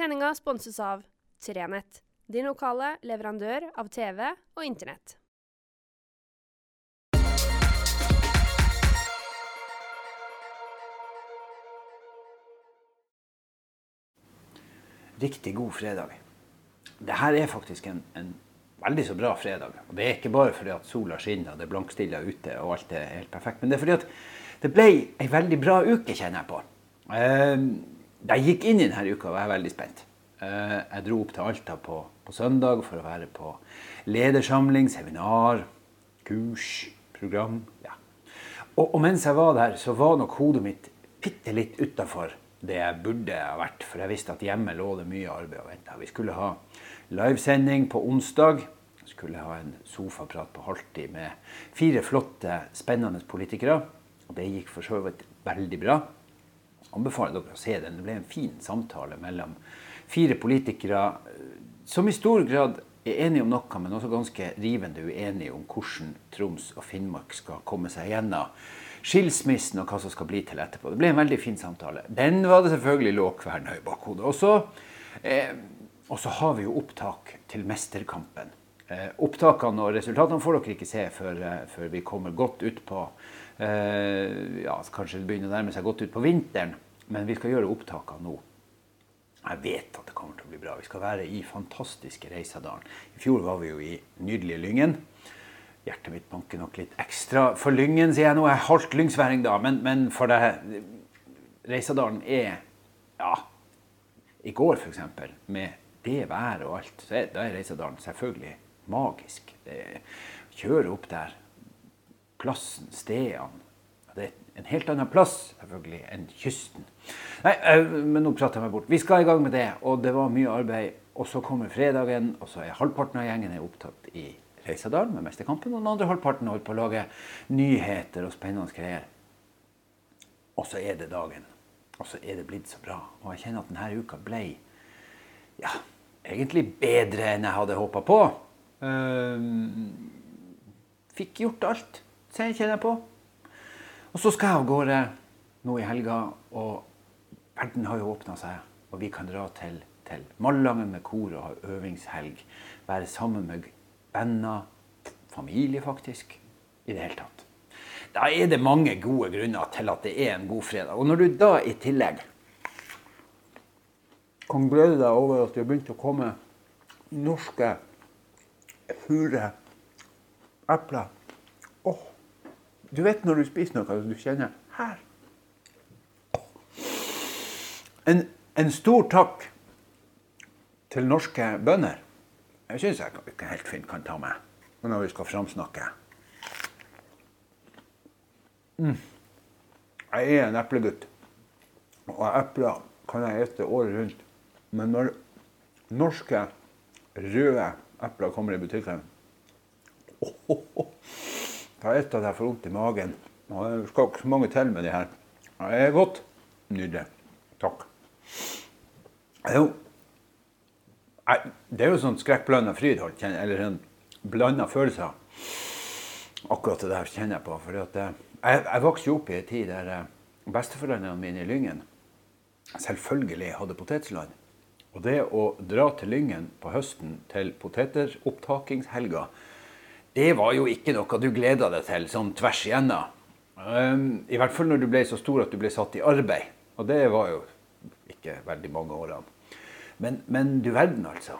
Sendinga sponses av Trenett, din lokale leverandør av TV og Internett. Riktig god fredag. Dette er faktisk en, en veldig så bra fredag. Og det er ikke bare fordi at sola skinner og det er blankstilla ute og alt er helt perfekt. Men det er fordi at det ble ei veldig bra uke, kjenner jeg på. Eh, jeg gikk inn i denne uka, var jeg veldig spent. Eh, jeg dro opp til Alta på, på søndag for å være på ledersamling, seminar, kurs, program. Ja. Og, og mens jeg var der, så var nok hodet mitt bitte litt utafor det jeg burde ha vært. For jeg visste at hjemme lå det mye arbeid og venta. Vi skulle ha livesending på onsdag. Vi skulle ha en sofaprat på halvtid med fire flotte, spennende politikere. Og det gikk for så vidt veldig bra. Anbefaler dere å se den. Det ble en fin samtale mellom fire politikere eh, som i stor grad er enige om noe, men også ganske rivende uenige om hvordan Troms og Finnmark skal komme seg gjennom skilsmissen og hva som skal bli til etterpå. Det ble en veldig fin samtale. Den var det selvfølgelig lågkverna i bakhodet. Eh, og så har vi jo opptak til Mesterkampen. Eh, opptakene og resultatene får dere ikke se før, eh, før vi kommer godt ut på eh, ja, Kanskje det begynner å nærme seg godt ut på vinteren, men vi skal gjøre opptakene nå. Jeg vet at det kommer til å bli bra. Vi skal være i fantastiske Reisadalen. I fjor var vi jo i nydelige Lyngen. Hjertet mitt banker nok litt ekstra for Lyngen, sier jeg nå. Jeg er halvt lyngsværing da, men, men for det Reisadalen er Ja, i går f.eks., med det været og alt, så er, da er Reisadalen selvfølgelig magisk. Kjøre opp der, plassen, stedene Det er en helt annen plass selvfølgelig enn kysten. Nei, men nå prater jeg meg bort. Vi skal i gang med det, og det var mye arbeid. Og så kommer fredagen, og så er halvparten av gjengen opptatt i Reisadalen med Mesterkampen, og den andre halvparten holder på å lage nyheter og spennende greier. Og så er det dagen. Og så er det blitt så bra. Og jeg kjenner at denne uka ble ja, egentlig bedre enn jeg hadde håpa på. Um, fikk gjort alt, kjenner jeg på. Og så skal jeg av gårde nå i helga, og verden har jo åpna seg. Og vi kan dra til, til Malangen med kor og ha øvingshelg. Være sammen med venner, familie faktisk. I det hele tatt. Da er det mange gode grunner til at det er en god fredag. Og når du da i tillegg kan glede deg over at det har begynt å komme norske hure epler Du vet når du spiser noe du kjenner her. En, en stor takk til norske bønder. Jeg syns jeg ikke helt fint kan ta med når vi skal framsnakke. Mm. Jeg er en eplegutt, og epler kan jeg ete året rundt. Men når norske, røde epler kommer i butikken oh, oh, oh. Da er at jeg får vondt i magen. Og det skal ikke så mange til med de her. Det er godt. Nydelig. Takk. Jo, det er jo sånn skrekkblanda fryd, eller en blanda følelser. Akkurat det der kjenner jeg på. For jeg, jeg vokste jo opp i en tid der eh, besteforeldrene mine i Lyngen selvfølgelig hadde potetland. Og det å dra til Lyngen på høsten til poteteropptakingshelga, det var jo ikke noe du gleda deg til sånn tvers igjennom. Um, I hvert fall når du ble så stor at du ble satt i arbeid. Og det var jo ikke veldig mange årene. Men, men du verden, altså.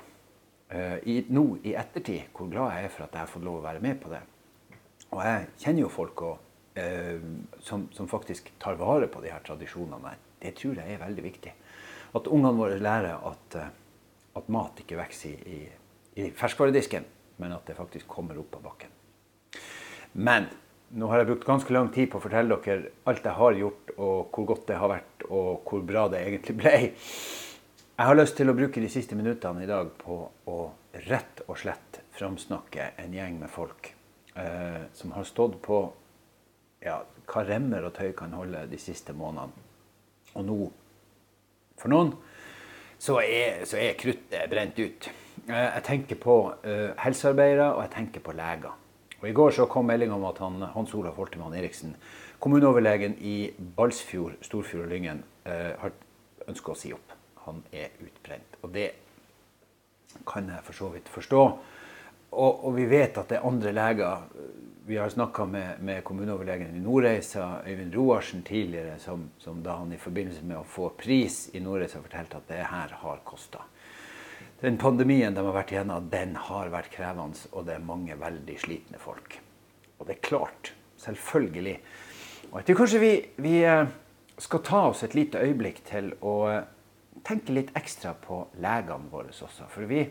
Uh, i, nå i ettertid, hvor glad jeg er for at jeg har fått lov å være med på det. Og jeg kjenner jo folk også, uh, som, som, faktisk tar vare på de her tradisjonene. Det tror jeg er veldig viktig. At ungene våre lærer at, uh, at mat ikke vokser i, i ferskvaredisken, men at det faktisk kommer opp av bakken. Men nå har jeg brukt ganske lang tid på å fortelle dere alt jeg har gjort, og hvor godt det har vært, og hvor bra det egentlig ble. Jeg har lyst til å bruke de siste minuttene i dag på å rett og slett framsnakke en gjeng med folk eh, som har stått på ja, hva remmer og tøy kan holde de siste månedene. Og nå, for noen, så er, så er kruttet brent ut. Eh, jeg tenker på eh, helsearbeidere, og jeg tenker på leger. Og I går så kom melding om at han, Hans Olav Holtemann Eriksen, kommuneoverlegen i Balsfjord, Storfjord og Lyngen, eh, har ønsker å si opp. han er utbrent. Og det kan jeg for så vidt forstå. Og, og vi vet at det er andre leger Vi har snakka med, med kommuneoverlegen i Nordreisa, Øyvind Roarsen, tidligere, som, som, da han i forbindelse med å få pris i Nordreisa fortalte at det her har kosta. Den pandemien de har vært igjennom, den har vært krevende, og det er mange veldig slitne folk. Og det er klart, selvfølgelig. Og jeg tror kanskje vi, vi eh, skal ta oss et lite øyeblikk til å eh, tenke litt ekstra på legene våre også. For vi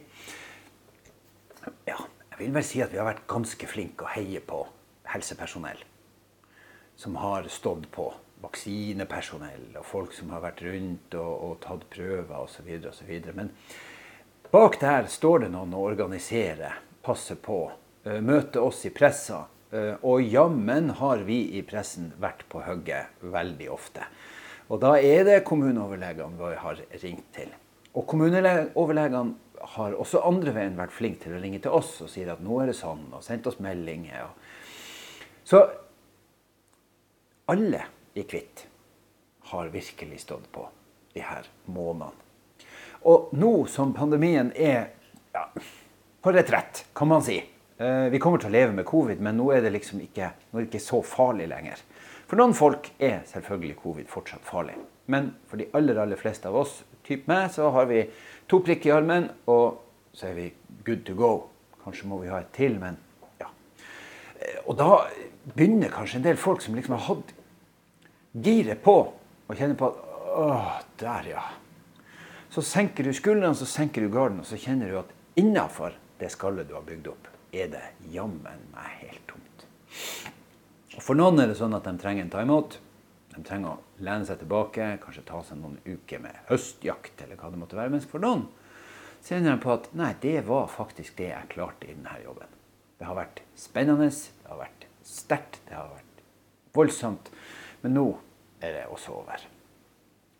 ja, jeg vil vel si at vi har vært ganske flinke å heie på helsepersonell. Som har stått på. Vaksinepersonell og folk som har vært rundt og, og tatt prøver osv. osv. Men bak der står det noen og organiserer, passer på, møte møter oss i pressa. Uh, og jammen har vi i pressen vært på hugget veldig ofte. Og da er det kommuneoverlegene vi har ringt til. Og kommuneoverlegene har også andre veien vært flinke til å ringe til oss og sier at nå er det sånn, og sendt oss meldinger. Så alle i Kvitt har virkelig stått på de her månedene. Og nå som pandemien er ja, på retrett, kan man si eh, Vi kommer til å leve med covid, men nå er det liksom ikke, det ikke så farlig lenger. For noen folk er selvfølgelig covid fortsatt farlig. Men for de aller, aller fleste av oss, typ meg, så har vi To prikker i armen, og så er vi good to go. Kanskje må vi ha et til, men ja. Og da begynner kanskje en del folk som liksom har hatt giret på, og kjenner på at Åh, der, ja. Så senker du skuldrene, så senker du garden, og så kjenner du at innafor det skallet du har bygd opp, er det jammen meg helt tomt. Og For noen er det sånn at de trenger en timeout. De trenger å lene seg tilbake, kanskje ta seg noen uker med høstjakt. eller hva det måtte være. Mens for noen kjenner de på at nei, det var faktisk det jeg klarte i denne jobben. Det har vært spennende, det har vært sterkt, det har vært voldsomt. Men nå er det også over.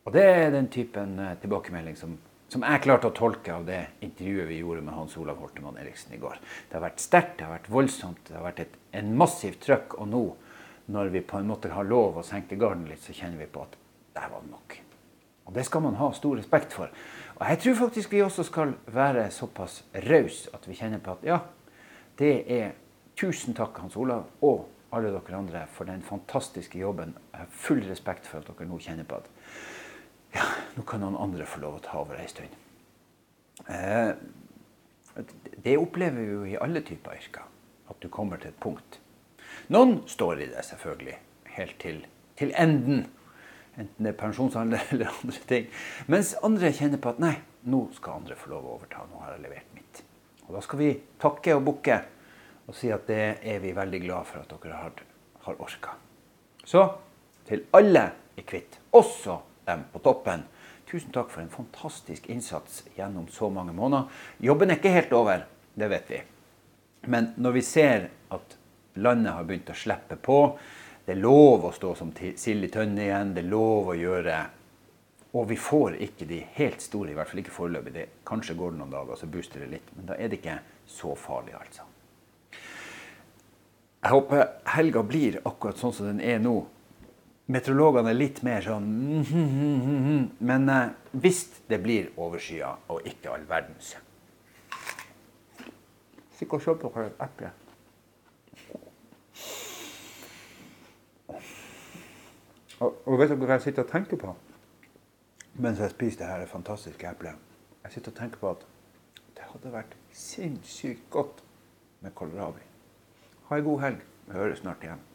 Og det er den typen eh, tilbakemelding som, som jeg klarte å tolke av det intervjuet vi gjorde med Hans Olav Holtemann Eriksen i går. Det har vært sterkt, det har vært voldsomt, det har vært et, en massivt trøkk. Og nå når vi på en måte har lov å senke garden litt, så kjenner vi på at der var det nok. Og det skal man ha stor respekt for. Og jeg tror faktisk vi også skal være såpass rause at vi kjenner på at ja, det er tusen takk, Hans Olav, og alle dere andre for den fantastiske jobben. Jeg har full respekt for at dere nå kjenner på ja, nå kan noen andre få lov å ta over ei stund. Eh, det opplever vi jo i alle typer yrker. At du kommer til et punkt noen står i det, selvfølgelig, helt til, til enden. Enten det er pensjonsalder eller andre ting. Mens andre kjenner på at nei, nå skal andre få lov å overta. Nå har jeg levert mitt. Og da skal vi takke og bukke og si at det er vi veldig glad for at dere har, har orka. Så til alle i Kvitt, også dem på toppen, tusen takk for en fantastisk innsats gjennom så mange måneder. Jobben er ikke helt over, det vet vi. Men når vi ser at Landet har begynt å slippe på. Det er lov å stå som sild i tønne igjen. Det er lov å gjøre Og vi får ikke de helt store, i hvert fall ikke foreløpig. Kanskje går det noen dager, så booster det litt. Men da er det ikke så farlig, altså. Jeg håper helga blir akkurat sånn som den er nå. Meteorologene er litt mer sånn Men eh, hvis det blir overskya og ikke all verdens Stikk og se på eple Og, og vet dere hva jeg sitter og tenker på mens jeg spiser det her fantastiske eplet? Jeg sitter og tenker på at det hadde vært sinnssykt godt med kålrabi. Ha ei god helg. Vi høres snart igjen.